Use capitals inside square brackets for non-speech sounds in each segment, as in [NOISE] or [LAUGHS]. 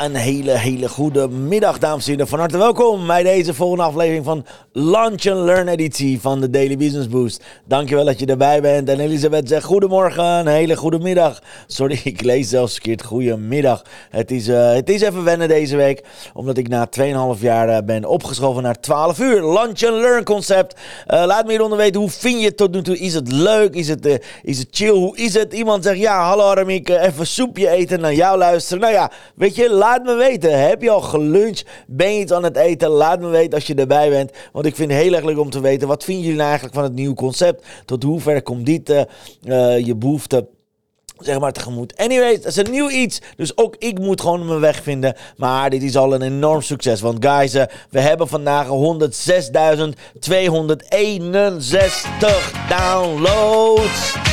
Een hele, hele goede middag, dames en heren. Van harte welkom bij deze volgende aflevering van Launch and Learn editie van de Daily Business Boost. Dankjewel dat je erbij bent. En Elisabeth zegt goedemorgen, hele goede middag. Sorry, [LAUGHS] ik lees zelfs verkeerd. Goedemiddag. Het is, uh, het is even wennen deze week, omdat ik na 2,5 jaar uh, ben opgeschoven naar 12 uur. Launch and Learn concept. Uh, laat me hieronder weten, hoe vind je het tot nu toe? Is het leuk? Is het, is het chill? Hoe is het? Iemand zegt, ja, hallo Aramiek, even soepje eten, naar jou luisteren. Nou ja, weet Weet je, laat me weten. Heb je al geluncht? Ben je iets aan het eten? Laat me weten als je erbij bent. Want ik vind het heel erg leuk om te weten. Wat vinden jullie nou eigenlijk van het nieuwe concept? Tot hoever komt dit uh, uh, je behoefte? zeg maar tegemoet. Anyways, het is een nieuw iets. Dus ook ik moet gewoon mijn weg vinden. Maar dit is al een enorm succes. Want guys, uh, we hebben vandaag 106.261 downloads.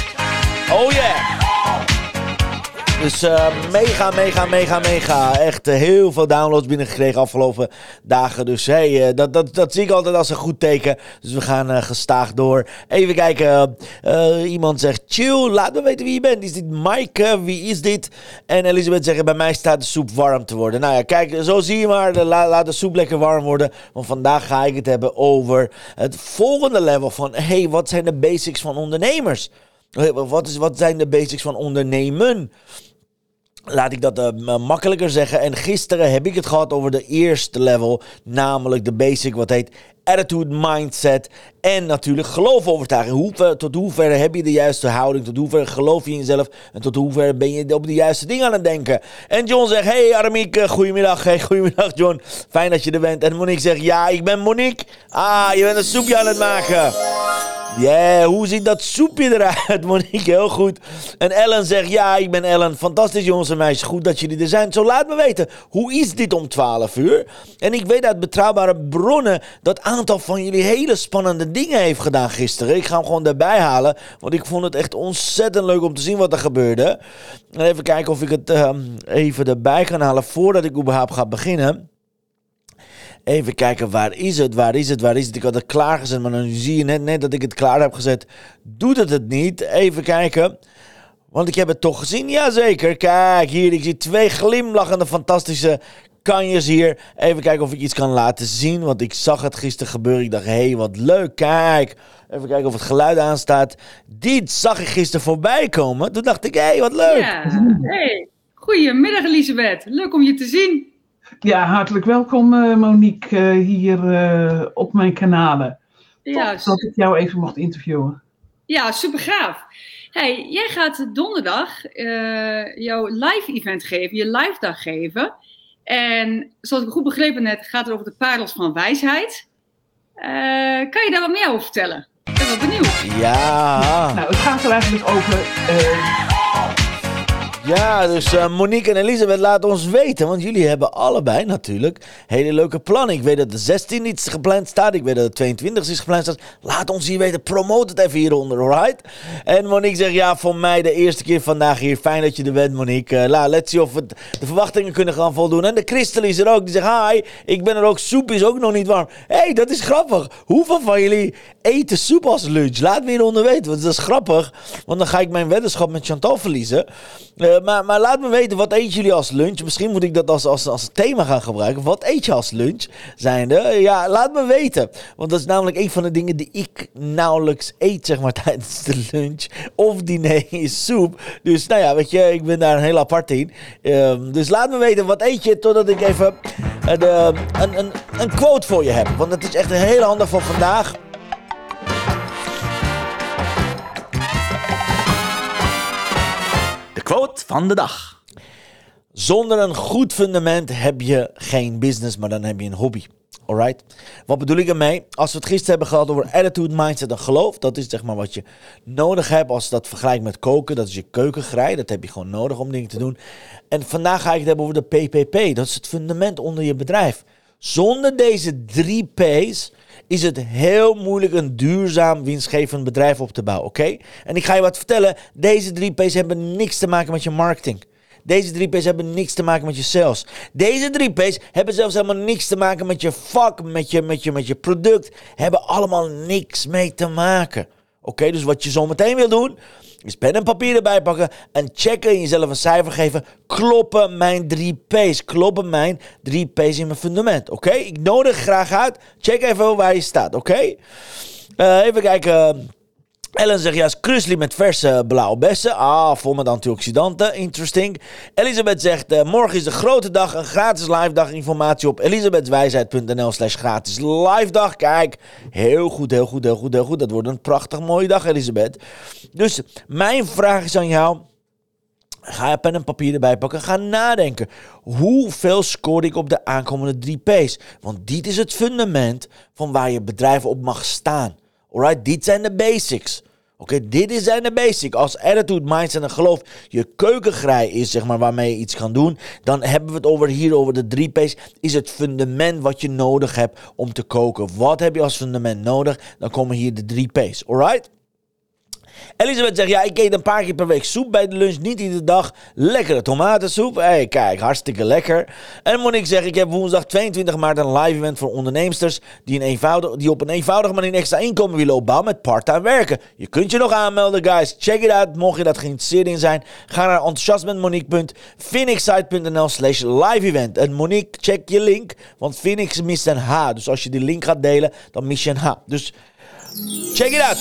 Dus uh, mega, mega, mega, mega. Echt uh, heel veel downloads binnengekregen afgelopen dagen. Dus hey, uh, dat, dat, dat zie ik altijd als een goed teken. Dus we gaan gestaag door. Even kijken. iemand zegt chill. Laat me weten wie je bent. Is dit Mike? wie is dit? En Elisabeth zegt bij mij staat de soep warm te worden. Nou ja, kijk, zo zie je maar. La, laat de soep lekker warm worden. Want vandaag ga ik het hebben over het volgende level van... Hey, wat zijn de basics van ondernemers? Wat, is, wat zijn de basics van ondernemen? Laat ik dat uh, makkelijker zeggen. En gisteren heb ik het gehad over de eerste level. Namelijk de basic, wat heet attitude, mindset. En natuurlijk geloof overtuiging. Hoe, tot hoever heb je de juiste houding? Tot hoever geloof je in jezelf? En tot hoever ben je op de juiste dingen aan het denken? En John zegt: Hey Aramiek, uh, goedemiddag. Hey, goedemiddag John. Fijn dat je er bent. En Monique zegt: Ja, ik ben Monique. Ah, je bent een soepje aan het maken. Yeah, hoe ziet dat soepje eruit, [LAUGHS] Monique? Heel goed. En Ellen zegt, ja, ik ben Ellen. Fantastisch, jongens en meisjes. Goed dat jullie er zijn. Zo, laat me weten, hoe is dit om 12 uur? En ik weet uit betrouwbare bronnen dat aantal van jullie hele spannende dingen heeft gedaan gisteren. Ik ga hem gewoon erbij halen, want ik vond het echt ontzettend leuk om te zien wat er gebeurde. En even kijken of ik het uh, even erbij kan halen voordat ik überhaupt ga beginnen. Even kijken, waar is het? Waar is het? Waar is het? Ik had het klaargezet, maar dan zie je net, net dat ik het klaar heb gezet. Doet het het niet? Even kijken. Want ik heb het toch gezien. Jazeker. Kijk, hier. Ik zie twee glimlachende, fantastische kanjes hier. Even kijken of ik iets kan laten zien. Want ik zag het gisteren gebeuren. Ik dacht, hé, hey, wat leuk. Kijk. Even kijken of het geluid aanstaat. Dit zag ik gisteren voorbij komen. Toen dacht ik, hé, hey, wat leuk. Ja, hey. Goedemiddag, Elisabeth. Leuk om je te zien. Ja, hartelijk welkom uh, Monique uh, hier uh, op mijn kanalen. Ja, Top dat ik jou even mocht interviewen. Ja, super gaaf. Hey, jij gaat donderdag jouw live event geven, je live dag geven. En zoals ik goed begrepen net, gaat het over de parels van wijsheid. kan je daar wat meer over vertellen? Ik ben wel benieuwd. Ja. Nou, het gaat er eigenlijk over ja, dus uh, Monique en Elisabeth laten ons weten. Want jullie hebben allebei natuurlijk hele leuke plannen. Ik weet dat de 16 iets gepland staat. Ik weet dat de 22 is gepland staat. Laat ons hier weten. Promote het even hieronder, alright? En Monique zegt, ja, voor mij de eerste keer vandaag hier. Fijn dat je er bent, Monique. Uh, let's see of we de verwachtingen kunnen gaan voldoen. En de Christel is er ook. Die zegt, hi, ik ben er ook. Soep is ook nog niet warm. Hé, hey, dat is grappig. Hoeveel van jullie eten soep als lunch? Laat me hieronder weten, want dat is grappig. Want dan ga ik mijn weddenschap met Chantal verliezen. Uh, maar, maar laat me weten, wat eet jullie als lunch? Misschien moet ik dat als, als, als thema gaan gebruiken. Wat eet je als lunch? Zijnde, ja, laat me weten. Want dat is namelijk een van de dingen die ik nauwelijks eet, zeg maar, [LAUGHS] tijdens de lunch. Of diner is soep. Dus nou ja, weet je, ik ben daar een heel apart in. Um, dus laat me weten, wat eet je? Totdat ik even een, een, een quote voor je heb. Want het is echt een hele handig voor vandaag. Quote van de dag. Zonder een goed fundament heb je geen business, maar dan heb je een hobby. Alright? Wat bedoel ik ermee? Als we het gisteren hebben gehad over attitude, mindset en geloof. Dat is zeg maar wat je nodig hebt als je dat vergelijkt met koken. Dat is je keukengrij. Dat heb je gewoon nodig om dingen te doen. En vandaag ga ik het hebben over de PPP. Dat is het fundament onder je bedrijf. Zonder deze drie P's is het heel moeilijk een duurzaam winstgevend bedrijf op te bouwen. Oké? En ik ga je wat vertellen. Deze drie P's hebben niks te maken met je marketing. Deze drie P's hebben niks te maken met je sales. Deze drie P's hebben zelfs helemaal niks te maken met je vak, met je, met je, met je product. Hebben allemaal niks mee te maken. Oké, dus wat je zo meteen wil doen, is pen en papier erbij pakken en checken en jezelf een cijfer geven. Kloppen mijn drie P's? Kloppen mijn drie P's in mijn fundament? Oké, ik nodig graag uit. Check even waar je staat, oké? Uh, even kijken. Ellen zegt juist krusli met verse blauwe bessen. Ah, vol met antioxidanten. Interesting. Elisabeth zegt, uh, morgen is de grote dag. Een gratis live dag. Informatie op elisabethwijsheid.nl slash gratis live dag. Kijk, heel goed, heel goed, heel goed, heel goed. Dat wordt een prachtig mooie dag, Elisabeth. Dus mijn vraag is aan jou. Ga je pen en papier erbij pakken. Ga nadenken. Hoeveel scoor ik op de aankomende drie P's? Want dit is het fundament van waar je bedrijf op mag staan. Alright, dit zijn de basics. Oké, dit zijn de basics. Als attitude, mindset en geloof je keukengrij is, zeg maar, waarmee je iets kan doen, dan hebben we het over hier over de drie P's. Is het fundament wat je nodig hebt om te koken. Wat heb je als fundament nodig? Dan komen hier de drie P's. Alright? Elisabeth zegt, ja, ik eet een paar keer per week soep bij de lunch, niet iedere dag. Lekkere tomatensoep. Hé, hey, kijk, hartstikke lekker. En Monique zegt, ik heb woensdag 22 maart een live event voor ondernemers die, een die op een eenvoudige manier extra inkomen willen opbouwen met part-time werken. Je kunt je nog aanmelden, guys. Check it out. Mocht je dat geïnteresseerd in zijn, ga naar enthousiastmetmonique.phoenixsite.nl slash live event. En Monique, check je link, want Phoenix mist een H. Dus als je die link gaat delen, dan mis je een H. Dus Check it out.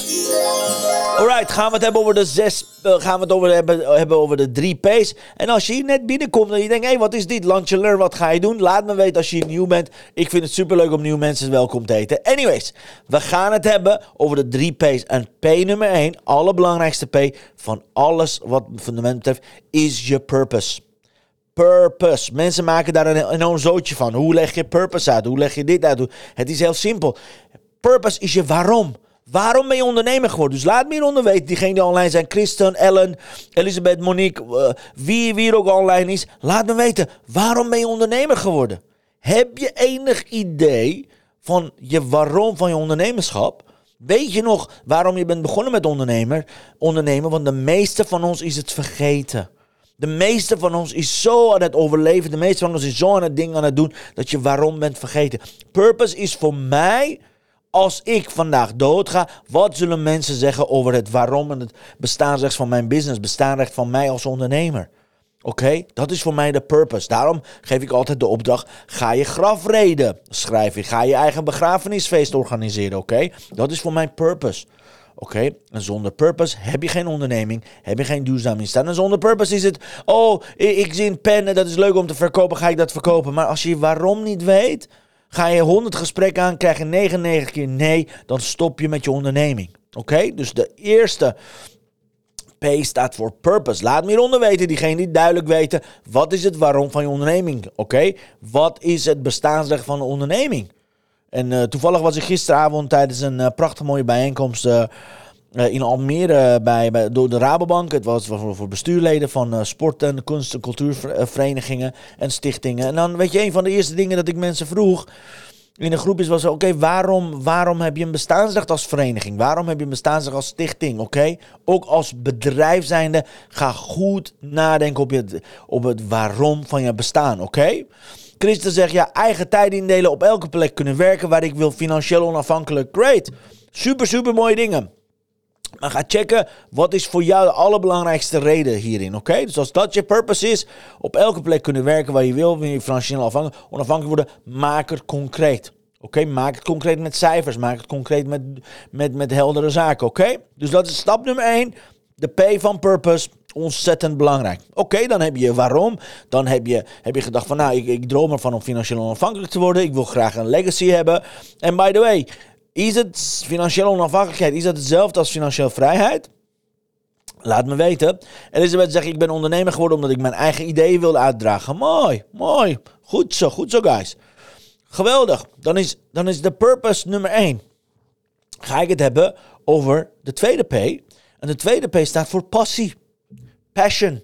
Alright, gaan we het hebben over de zes. Uh, gaan we het over hebben, hebben over de drie P's. En als je hier net binnenkomt en je denkt: hé, hey, wat is dit? Lunch Learn, wat ga je doen? Laat me weten als je hier nieuw bent. Ik vind het superleuk om nieuwe mensen welkom te heten. Anyways, we gaan het hebben over de drie P's. En P nummer 1, allerbelangrijkste P van alles wat fundament betreft, is je purpose. Purpose. Mensen maken daar een enorm zootje van. Hoe leg je purpose uit? Hoe leg je dit uit? Het is heel simpel. Purpose is je waarom. Waarom ben je ondernemer geworden? Dus laat me hieronder weten. Diegenen die online zijn. Kristen, Ellen, Elisabeth, Monique. Uh, wie, wie ook online is. Laat me weten. Waarom ben je ondernemer geworden? Heb je enig idee van je waarom van je ondernemerschap? Weet je nog waarom je bent begonnen met ondernemer, ondernemen? Want de meeste van ons is het vergeten. De meeste van ons is zo aan het overleven. De meeste van ons is zo aan het ding aan het doen dat je waarom bent vergeten. Purpose is voor mij als ik vandaag doodga, wat zullen mensen zeggen over het waarom en het bestaansrecht van mijn business, bestaanrecht van mij als ondernemer? Oké, dat is voor mij de purpose. Daarom geef ik altijd de opdracht: ga je grafreden schrijven, ga je eigen begrafenisfeest organiseren. Oké, dat is voor mijn purpose. Oké, en zonder purpose heb je geen onderneming, heb je geen duurzaam instaan. En zonder purpose is het, oh, ik zie een pen en dat is leuk om te verkopen, ga ik dat verkopen. Maar als je waarom niet weet, Ga je 100 gesprekken aan, krijg je 99 keer nee, dan stop je met je onderneming. Oké? Dus de eerste P staat voor purpose. Laat me hieronder weten, diegenen die duidelijk weten, wat is het waarom van je onderneming? Oké? Wat is het bestaansrecht van de onderneming? En uh, toevallig was ik gisteravond tijdens een uh, prachtig mooie bijeenkomst... Uh, uh, in Almere bij, bij, door de Rabobank. Het was voor, bestuurleden van uh, sport- en kunst- en cultuurverenigingen en stichtingen. En dan weet je, een van de eerste dingen dat ik mensen vroeg in een groep is was oké, waarom, waarom heb je een bestaansrecht als vereniging? Waarom heb je een bestaansrecht als stichting? Oké, ook als bedrijf zijnde, ga goed nadenken op, je, op het waarom van je bestaan. Oké? Christen zegt ja, eigen tijd indelen, op elke plek kunnen werken waar ik wil, financieel onafhankelijk. Great. Super, super mooie dingen. Maar ga checken wat is voor jou de allerbelangrijkste reden hierin, oké? Dus als dat je purpose is, op elke plek kunnen werken waar je wil, wil je financieel afhankelijk, onafhankelijk worden, maak het concreet. Oké, maak het concreet met cijfers, maak het concreet met, met, met heldere zaken, oké? Dus dat is stap nummer 1, de P van purpose, ontzettend belangrijk. Oké, dan heb je waarom. Dan heb je, heb je gedacht van, nou, ik, ik droom ervan om financieel onafhankelijk te worden. Ik wil graag een legacy hebben. En by the way, is het financiële onafhankelijkheid, is dat hetzelfde als financiële vrijheid? Laat me weten. Elisabeth zegt, ik ben ondernemer geworden omdat ik mijn eigen ideeën wilde uitdragen. Mooi, mooi. Goed zo, goed zo guys. Geweldig. Dan is, dan is de purpose nummer 1. Ga ik het hebben over de tweede P. En de tweede P staat voor passie. Passion.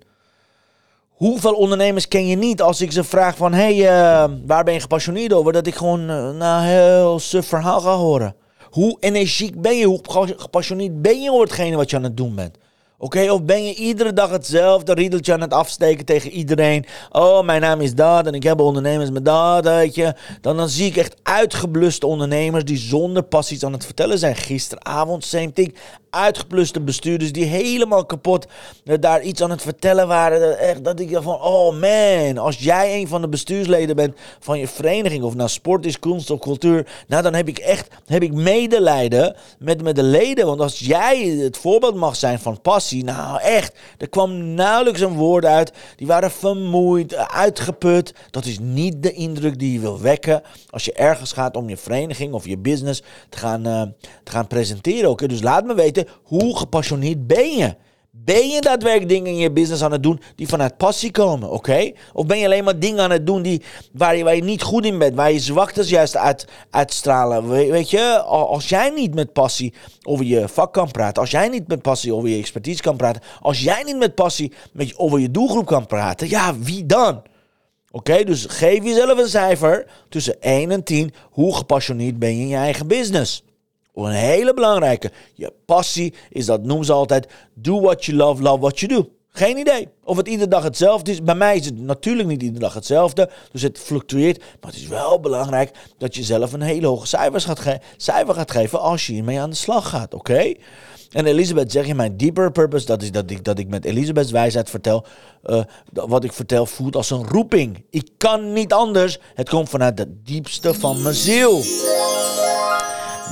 Hoeveel ondernemers ken je niet als ik ze vraag van... Hé, hey, uh, waar ben je gepassioneerd over? Dat ik gewoon uh, nou, heel suf verhaal ga horen. Hoe energiek ben je? Hoe gepassioneerd ben je over hetgene wat je aan het doen bent? Oké, of ben je iedere dag hetzelfde riedeltje aan het afsteken tegen iedereen? Oh, mijn naam is dat en ik heb ondernemers met dat. Dan, dan zie ik echt uitgebluste ondernemers die zonder passies aan het vertellen zijn. Gisteravond, same thing uitgepluste bestuurders die helemaal kapot uh, daar iets aan het vertellen waren. Dat, echt, dat ik dacht van, oh man, als jij een van de bestuursleden bent van je vereniging, of nou sport is, kunst of cultuur, nou dan heb ik echt heb ik medelijden met, met de leden. Want als jij het voorbeeld mag zijn van passie, nou echt, er kwam nauwelijks een woord uit. Die waren vermoeid, uitgeput. Dat is niet de indruk die je wil wekken als je ergens gaat om je vereniging of je business te gaan, uh, te gaan presenteren. Oké, dus laat me weten hoe gepassioneerd ben je? Ben je daadwerkelijk dingen in je business aan het doen die vanuit passie komen, oké? Of ben je alleen maar dingen aan het doen die, waar, je, waar je niet goed in bent, waar je zwaktes juist uit, uitstralen? weet je, als jij niet met passie over je vak kan praten, als jij niet met passie over je expertise kan praten, als jij niet met passie met, over je doelgroep kan praten, ja, wie dan? Oké, dus geef jezelf een cijfer tussen 1 en 10. Hoe gepassioneerd ben je in je eigen business? Een hele belangrijke. Je passie is dat, noemen ze altijd, do what you love, love what you do. Geen idee of het iedere dag hetzelfde is. Bij mij is het natuurlijk niet iedere dag hetzelfde. Dus het fluctueert. Maar het is wel belangrijk dat je zelf een hele hoge cijfers gaat cijfer gaat geven als je hiermee aan de slag gaat. Oké? En Elisabeth zeg je, mijn deeper purpose, dat is dat ik, dat ik met Elisabeth's wijsheid vertel. Uh, wat ik vertel voelt als een roeping. Ik kan niet anders. Het komt vanuit het diepste van mijn ziel.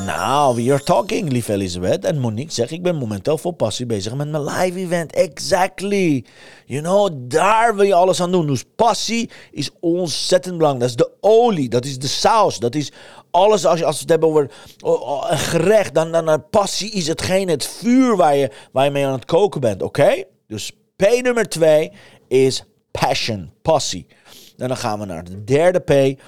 Nou, we are talking, lieve Elisabeth. En Monique zegt, ik ben momenteel vol passie bezig met mijn live event. Exactly. You know, daar wil je alles aan doen. Dus passie is ontzettend belangrijk. Dat is de olie, dat is de saus, dat is alles. Als, je, als we het hebben over een gerecht, dan, dan, passie is hetgeen, het vuur waar je, waar je mee aan het koken bent, oké? Dus P nummer twee is passion, passie. En dan gaan we naar de derde P.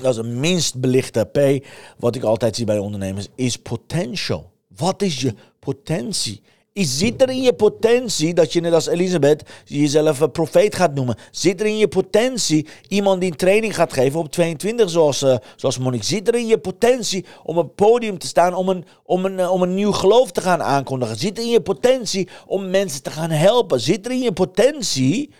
Dat is een minst belichte P. Wat ik altijd zie bij ondernemers is potential. Wat is je potentie? Is, zit er in je potentie dat je net als Elisabeth jezelf een profeet gaat noemen? Zit er in je potentie iemand die een training gaat geven op 22 zoals, uh, zoals Monique? Zit er in je potentie om op een podium te staan om een, om, een, om een nieuw geloof te gaan aankondigen? Zit er in je potentie om mensen te gaan helpen? Zit er in je potentie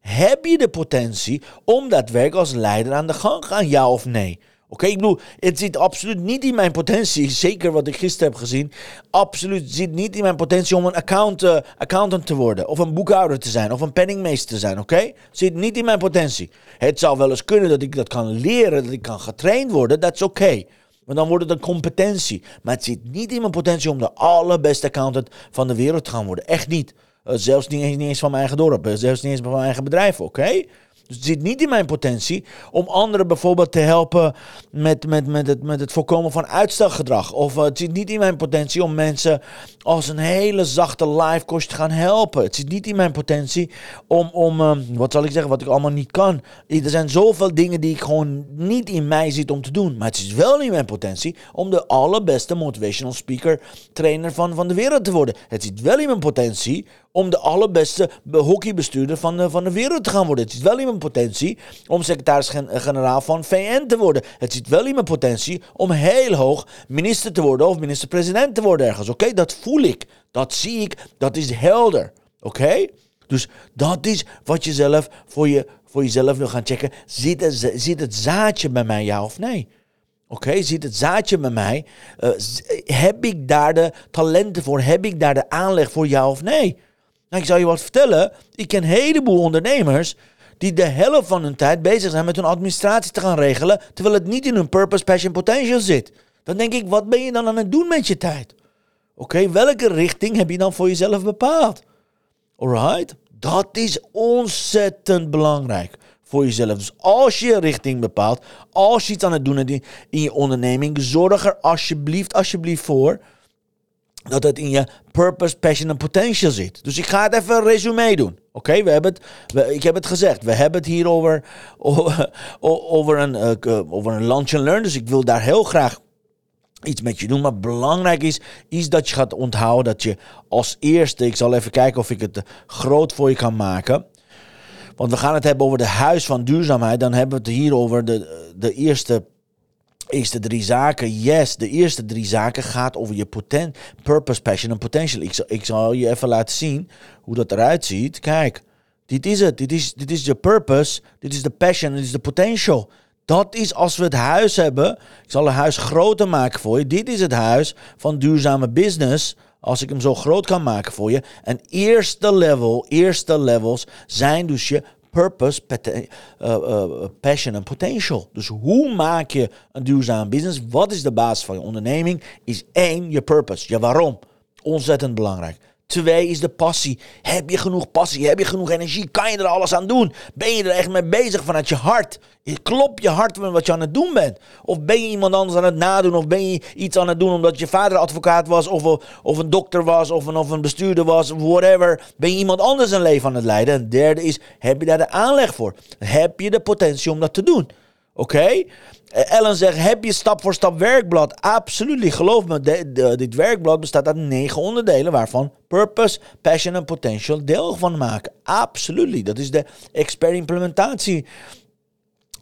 heb je de potentie om werk als leider aan de gang te gaan, ja of nee? Oké, ik bedoel, het zit absoluut niet in mijn potentie, zeker wat ik gisteren heb gezien. Absoluut zit niet in mijn potentie om een account, uh, accountant te worden, of een boekhouder te zijn, of een penningmeester te zijn, oké? Zit niet in mijn potentie. Het zou wel eens kunnen dat ik dat kan leren, dat ik kan getraind worden, dat is oké. Okay. Maar dan wordt het een competentie. Maar het zit niet in mijn potentie om de allerbeste accountant van de wereld te gaan worden. Echt niet. Uh, zelfs niet eens, niet eens, van mijn eigen dorp. Uh, zelfs niet eens van mijn eigen bedrijf, oké? Dus het zit niet in mijn potentie om anderen bijvoorbeeld te helpen met, met, met, het, met het voorkomen van uitstelgedrag. Of uh, het zit niet in mijn potentie om mensen als een hele zachte live coach te gaan helpen. Het zit niet in mijn potentie om, om uh, wat zal ik zeggen, wat ik allemaal niet kan. Er zijn zoveel dingen die ik gewoon niet in mij zit om te doen. Maar het is wel in mijn potentie om de allerbeste motivational speaker trainer van, van de wereld te worden. Het zit wel in mijn potentie om de allerbeste hockeybestuurder van de, van de wereld te gaan worden. Het zit wel in mijn potentie om secretaris-generaal van VN te worden. Het zit wel in mijn potentie om heel hoog minister te worden of minister-president te worden ergens. Oké, dat voel ik. Dat zie ik. Dat is helder. Oké? Dus dat is wat je zelf voor, je, voor jezelf wil gaan checken. Zit het, zit het zaadje bij mij, ja of nee? Oké, zit het zaadje bij mij? Uh, heb ik daar de talenten voor? Heb ik daar de aanleg voor, ja of nee? Nou, ik zal je wat vertellen. Ik ken een heleboel ondernemers die de helft van hun tijd bezig zijn met hun administratie te gaan regelen, terwijl het niet in hun purpose, passion, potential zit. Dan denk ik, wat ben je dan aan het doen met je tijd? Oké, welke richting heb je dan voor jezelf bepaald? Alright? Dat is ontzettend belangrijk voor jezelf. Dus als je richting bepaalt, als je iets aan het doen in je onderneming, zorg er alsjeblieft, alsjeblieft voor dat het in je purpose, passion en potential zit. Dus ik ga het even een resume doen. Oké? We hebben het, ik heb het gezegd. We hebben het hier over, [LAUGHS] over, een, uh, over een lunch and learn. Dus ik wil daar heel graag iets met je doen. Maar belangrijk is, is dat je gaat onthouden dat je als eerste, ik zal even kijken of ik het groot voor je kan maken. Want we gaan het hebben over de huis van duurzaamheid. Dan hebben we het hier over de, de eerste, eerste drie zaken. Yes, de eerste drie zaken gaat over je poten, purpose, passion en potential. Ik zal, ik zal je even laten zien hoe dat eruit ziet. Kijk, dit is het. Dit is, dit is je purpose. Dit is de passion. Dit is de potential. Dat is als we het huis hebben. Ik zal een huis groter maken voor je. Dit is het huis van duurzame business. Als ik hem zo groot kan maken voor je. En eerste level, eerste levels zijn dus je purpose, uh, uh, passion en potential. Dus hoe maak je een duurzame business? Wat is de basis van je onderneming? Is één, je purpose. Je waarom. Ontzettend belangrijk. Twee is de passie. Heb je genoeg passie? Heb je genoeg energie? Kan je er alles aan doen? Ben je er echt mee bezig vanuit je hart? Klop je hart met wat je aan het doen bent? Of ben je iemand anders aan het nadoen? Of ben je iets aan het doen omdat je vader advocaat was? Of, of een dokter was? Of een, of een bestuurder was? Whatever. Ben je iemand anders een leven aan het leiden? En derde is, heb je daar de aanleg voor? Heb je de potentie om dat te doen? Oké? Eh, Ellen zegt, heb je stap voor stap werkblad? Absoluut. Geloof me, dit werkblad bestaat uit negen onderdelen, waarvan purpose, passion en potential deel van maken. Absoluut. Dat is de expert implementatie.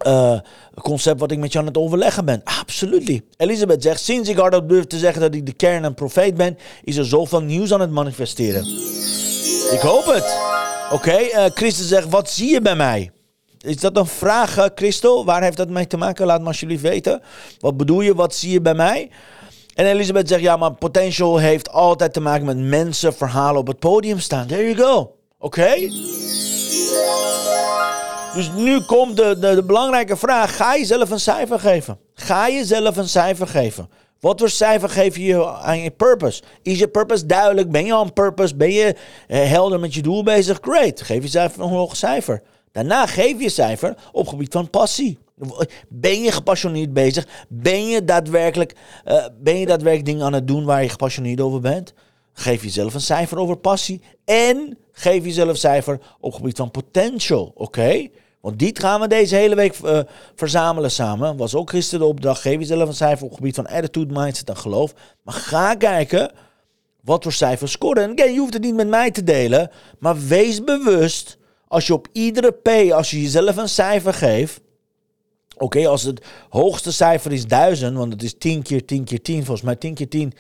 Uh, concept wat ik met je aan het overleggen ben. Absoluut. Elisabeth zegt: Sinds ik hardop durf te zeggen dat ik de kern en profeet ben, is er zoveel nieuws aan het manifesteren. Ik hoop het. Oké, okay, uh, Christen zegt: Wat zie je bij mij? Is dat een vraag, uh, Christel? Waar heeft dat mee te maken? Laat me alsjeblieft weten. Wat bedoel je? Wat zie je bij mij? En Elisabeth zegt, ja, maar potential heeft altijd te maken met mensen, verhalen op het podium staan. There you go. Oké? Dus nu komt de, de, de, belangrijke vraag. Ga je zelf een cijfer geven? Ga je zelf een cijfer geven? Wat voor cijfer geef je aan je purpose? Is je purpose duidelijk? Ben je on purpose? Ben je eh, helder met je doel bezig? Great. Geef jezelf een hoog cijfer. Daarna geef je cijfer op gebied van passie. Ben je gepassioneerd bezig? Ben je daadwerkelijk, uh, ben je daadwerkelijk dingen aan het doen waar je gepassioneerd over bent? Geef jezelf een cijfer over passie. En geef jezelf een cijfer op gebied van potential. Oké? Want die gaan we deze hele week uh, verzamelen samen. Was ook gisteren de opdracht. Geef jezelf een cijfer op gebied van attitude, mindset en geloof. Maar ga kijken wat voor cijfers scoren. En je hoeft het niet met mij te delen. Maar wees bewust als je op iedere P, als je jezelf een cijfer geeft. Oké, als het hoogste cijfer is 1000, want het is 10 keer 10 keer 10. Volgens mij 10 keer 10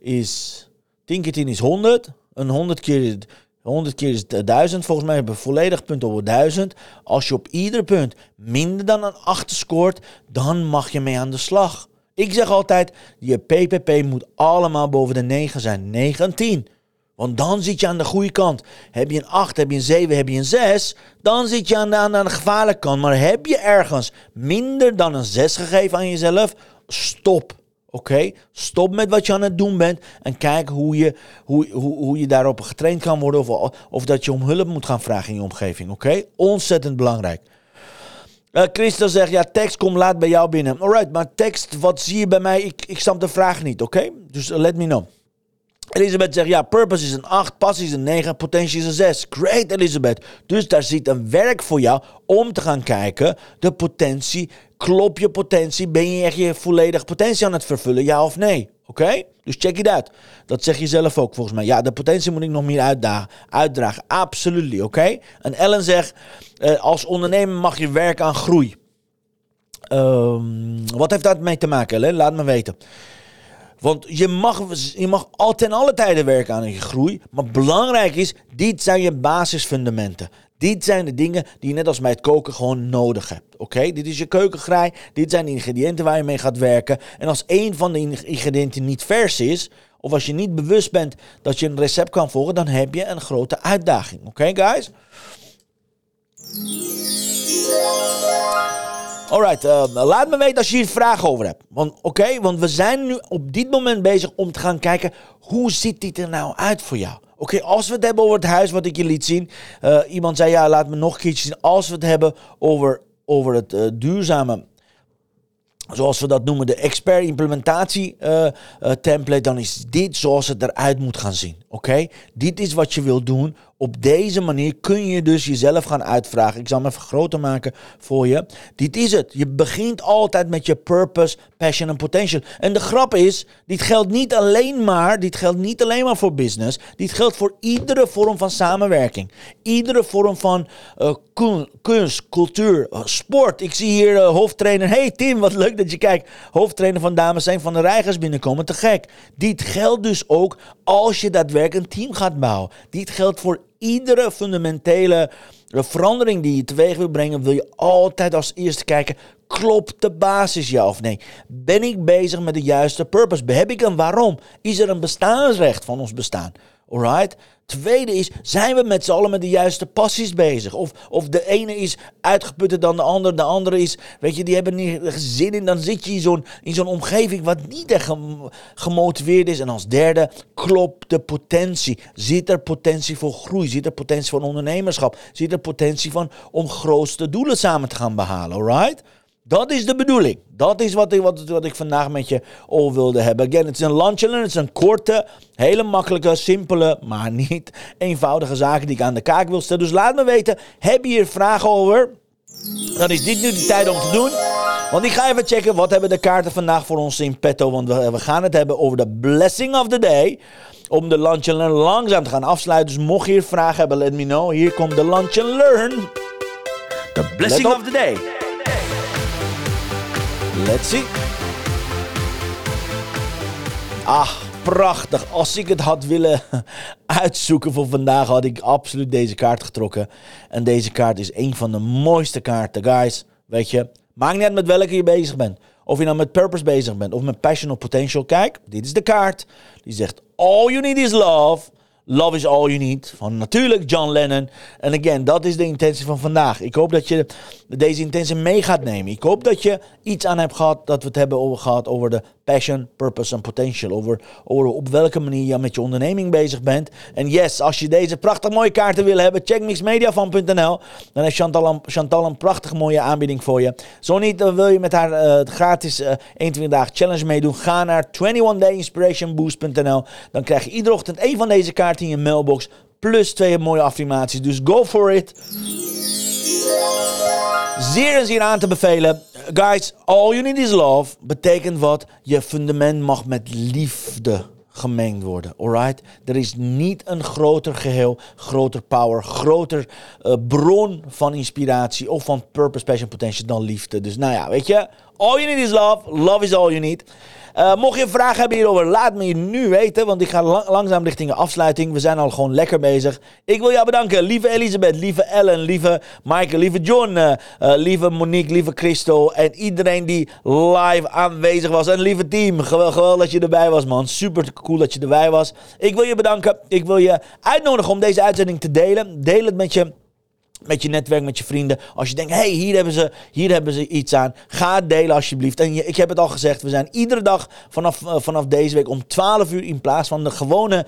is 10 keer 10 is 100. Een 100 keer is 100 keer is 1000. Volgens mij hebben we volledig punt over 1000. Als je op ieder punt minder dan een 8 scoort, dan mag je mee aan de slag. Ik zeg altijd, je PPP moet allemaal boven de 9 zijn. 9 en 10. Want dan zit je aan de goede kant. Heb je een 8, heb je een 7, heb je een 6, dan zit je aan de, aan de gevaarlijke kant. Maar heb je ergens minder dan een 6 gegeven aan jezelf, stop. Oké? Stop met wat je aan het doen bent en kijk hoe je, hoe, hoe, hoe je daarop getraind kan worden of, of dat je om hulp moet gaan vragen in je omgeving. Oké? Ontzettend belangrijk. Uh, Christel zegt, ja, tekst komt laat bij jou binnen. Alright, maar tekst, wat zie je bij mij? Ik, ik snap de vraag niet, oké? Dus let me know. Elisabeth zegt, ja, purpose is een 8, passie is een 9, potentie is een 6. Great, Elisabeth. Dus daar zit een werk voor jou om te gaan kijken, de potentie, klop je potentie, ben je echt je volledige potentie aan het vervullen, ja of nee? Oké? Dus check it out. Dat zeg je zelf ook volgens mij. Ja, de potentie moet ik nog meer uitdagen, uitdragen. Absoluut, oké? En Ellen zegt, uh, als ondernemer mag je werken aan groei. Um, wat heeft dat mee te maken, Ellen? Laat me weten. Want je mag, je mag al ten alle tijden werken aan je groei. Maar belangrijk is, dit zijn je basisfundamenten. Dit zijn de dingen die je net als bij het koken gewoon nodig hebt. Oké, dit is je keukengraai. Dit zijn de ingrediënten waar je mee gaat werken. En als één van de ingrediënten niet vers is, of als je niet bewust bent dat je een recept kan volgen, dan heb je een grote uitdaging. Oké, guys? Alright, uh, laat me weten als je hier vragen over hebt. Want oké, want we zijn nu op dit moment bezig om te gaan kijken hoe ziet dit er nou uit voor jou. Oké, als we het hebben over het huis wat ik je liet zien. Uh, iemand zei ja, laat me nog een keertje zien. Als we het hebben over, over het uh, duurzame zoals we dat noemen, de expert implementatie uh, template, dan is dit zoals het eruit moet gaan zien. Oké, dit is wat je wilt doen. Op deze manier kun je dus jezelf gaan uitvragen. Ik zal hem even groter maken voor je. Dit is het. Je begint altijd met je purpose, passion en potential. En de grap is, dit geldt niet alleen maar, dit geldt niet alleen maar voor business. Dit geldt voor iedere vorm van samenwerking. Iedere vorm van uh, kunst, cultuur, uh, sport. Ik zie hier uh, hoofdtrainer. Hey Tim, wat leuk dat je kijkt. Hoofdtrainer van Dames zijn van de Reigers binnenkomen. Te gek. Dit geldt dus ook als je daadwerkelijk een team gaat bouwen. Dit geldt voor iedere fundamentele verandering die je teweeg wil brengen, wil je altijd als eerste kijken: klopt de basis ja of nee? Ben ik bezig met de juiste purpose? Heb ik een waarom? Is er een bestaansrecht van ons bestaan? Alright? Tweede is, zijn we met z'n allen met de juiste passies bezig? Of, of de ene is uitgeputter dan de ander, de andere is, weet je, die hebben niet zin in. Dan zit je in zo'n, in zo'n omgeving wat niet echt gemotiveerd is. En als derde, klopt de potentie. Zit er potentie voor groei? Zit er potentie voor ondernemerschap? Zit er potentie van om grootste doelen samen te gaan behalen? Alright? Dat is de bedoeling. Dat is wat ik, wat, wat ik vandaag met je over wilde hebben. Again, het is een lunch Het is een korte, hele makkelijke, simpele, maar niet eenvoudige zaken die ik aan de kaak wil stellen. Dus laat me weten, heb je hier vragen over? Dan is dit nu de tijd om te doen. Want ik ga even checken wat hebben de kaarten vandaag voor ons in petto. Want we, we gaan het hebben over de blessing of the day. Om de lunch and learn langzaam te gaan afsluiten. Dus mocht je hier vragen hebben, let me know. Hier komt de lunch and learn. The blessing of the day. Let's see. Ah, prachtig. Als ik het had willen [LAUGHS] uitzoeken voor vandaag, had ik absoluut deze kaart getrokken. En deze kaart is een van de mooiste kaarten, guys. Weet je, maakt niet uit met welke je bezig bent. Of je nou met purpose bezig bent of met passion of potential. Kijk, dit is de kaart. Die zegt: All you need is love. Love is all you need. Van natuurlijk John Lennon. En again, dat is de intentie van vandaag. Ik hoop dat je deze intentie mee gaat nemen. Ik hoop dat je iets aan hebt gehad dat we het hebben over gehad over de passion, purpose en potential. Over, over op welke manier je met je onderneming bezig bent. En yes, als je deze prachtig mooie kaarten wil hebben, check mixmediafan.nl. Dan heeft Chantal een, Chantal een prachtig mooie aanbieding voor je. Zo niet, dan wil je met haar uh, gratis uh, 21 dagen challenge meedoen. Ga naar 21dayinspirationboost.nl. Dan krijg je iedere ochtend één van deze kaarten in je mailbox. Plus twee mooie affirmaties. Dus go for it. Zeer en zeer aan te bevelen. Guys, all you need is love betekent wat? Je fundament mag met liefde gemengd worden. Alright? Er is niet een groter geheel, groter power, groter uh, bron van inspiratie of van purpose, passion, potential dan liefde. Dus nou ja, weet je, all you need is love. Love is all you need. Uh, mocht je vragen hebben hierover, laat me je nu weten. Want ik ga langzaam richting de afsluiting. We zijn al gewoon lekker bezig. Ik wil jou bedanken, lieve Elisabeth, lieve Ellen, lieve Michael, lieve John, uh, uh, lieve Monique, lieve Christo. En iedereen die live aanwezig was. En lieve team, geweldig dat je erbij was, man. Super cool dat je erbij was. Ik wil je bedanken. Ik wil je uitnodigen om deze uitzending te delen. Deel het met je met je netwerk, met je vrienden. Als je denkt, hey, hier, hebben ze, hier hebben ze iets aan. Ga het delen alsjeblieft. En ik heb het al gezegd, we zijn iedere dag vanaf, uh, vanaf deze week om 12 uur in plaats van de gewone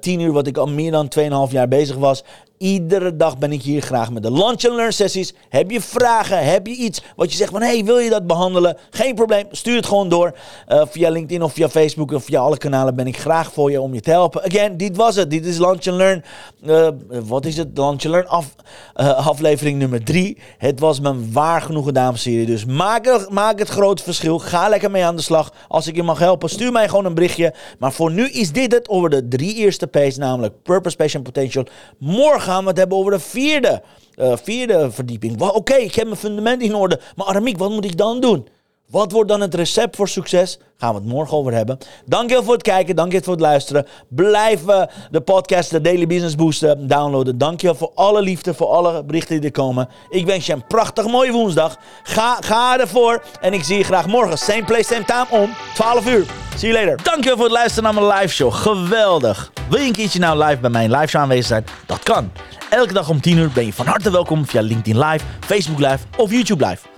10 uur, wat ik al meer dan 2,5 jaar bezig was. Iedere dag ben ik hier graag met de Lunch and Learn sessies. Heb je vragen? Heb je iets wat je zegt van... hey, wil je dat behandelen? Geen probleem, stuur het gewoon door. Uh, via LinkedIn of via Facebook of via alle kanalen ben ik graag voor je om je te helpen. Again, dit was het. Dit is Lunch and Learn. Uh, wat is het? Lunch and Learn uh, aflevering nummer 3. Het was mijn waar genoegen damesserie. Dus maak, maak het grote verschil. Ga lekker mee aan de slag. Als ik je mag helpen, stuur mij gewoon een berichtje. Maar voor nu is dit het over de drie eerste P's. Namelijk Purpose, Passion, Potential. Morgen gaan we het hebben over de vierde, uh, vierde verdieping. Oké, ik heb mijn fundament in orde. Maar Aramiek, wat moet ik dan doen? Wat wordt dan het recept voor succes? Gaan we het morgen over hebben. Dankjewel voor het kijken. Dankjewel voor het luisteren. Blijf de podcast, de Daily Business Boost downloaden. Dankjewel voor alle liefde, voor alle berichten die er komen. Ik wens je een prachtig mooie woensdag. Ga, ga ervoor. En ik zie je graag morgen. Same place, same time om 12 uur. See you later. Dankjewel voor het luisteren naar mijn live show. Geweldig. Wil je een keertje nou live bij mijn live show aanwezig zijn? Dat kan. Elke dag om 10 uur ben je van harte welkom via LinkedIn Live, Facebook Live of YouTube Live.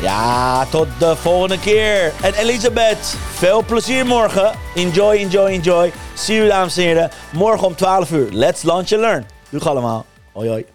Ja, tot de volgende keer. En Elisabeth, veel plezier morgen. Enjoy, enjoy, enjoy. See you, dames en heren. Morgen om 12 uur. Let's launch and learn. Doeg allemaal. Hoi.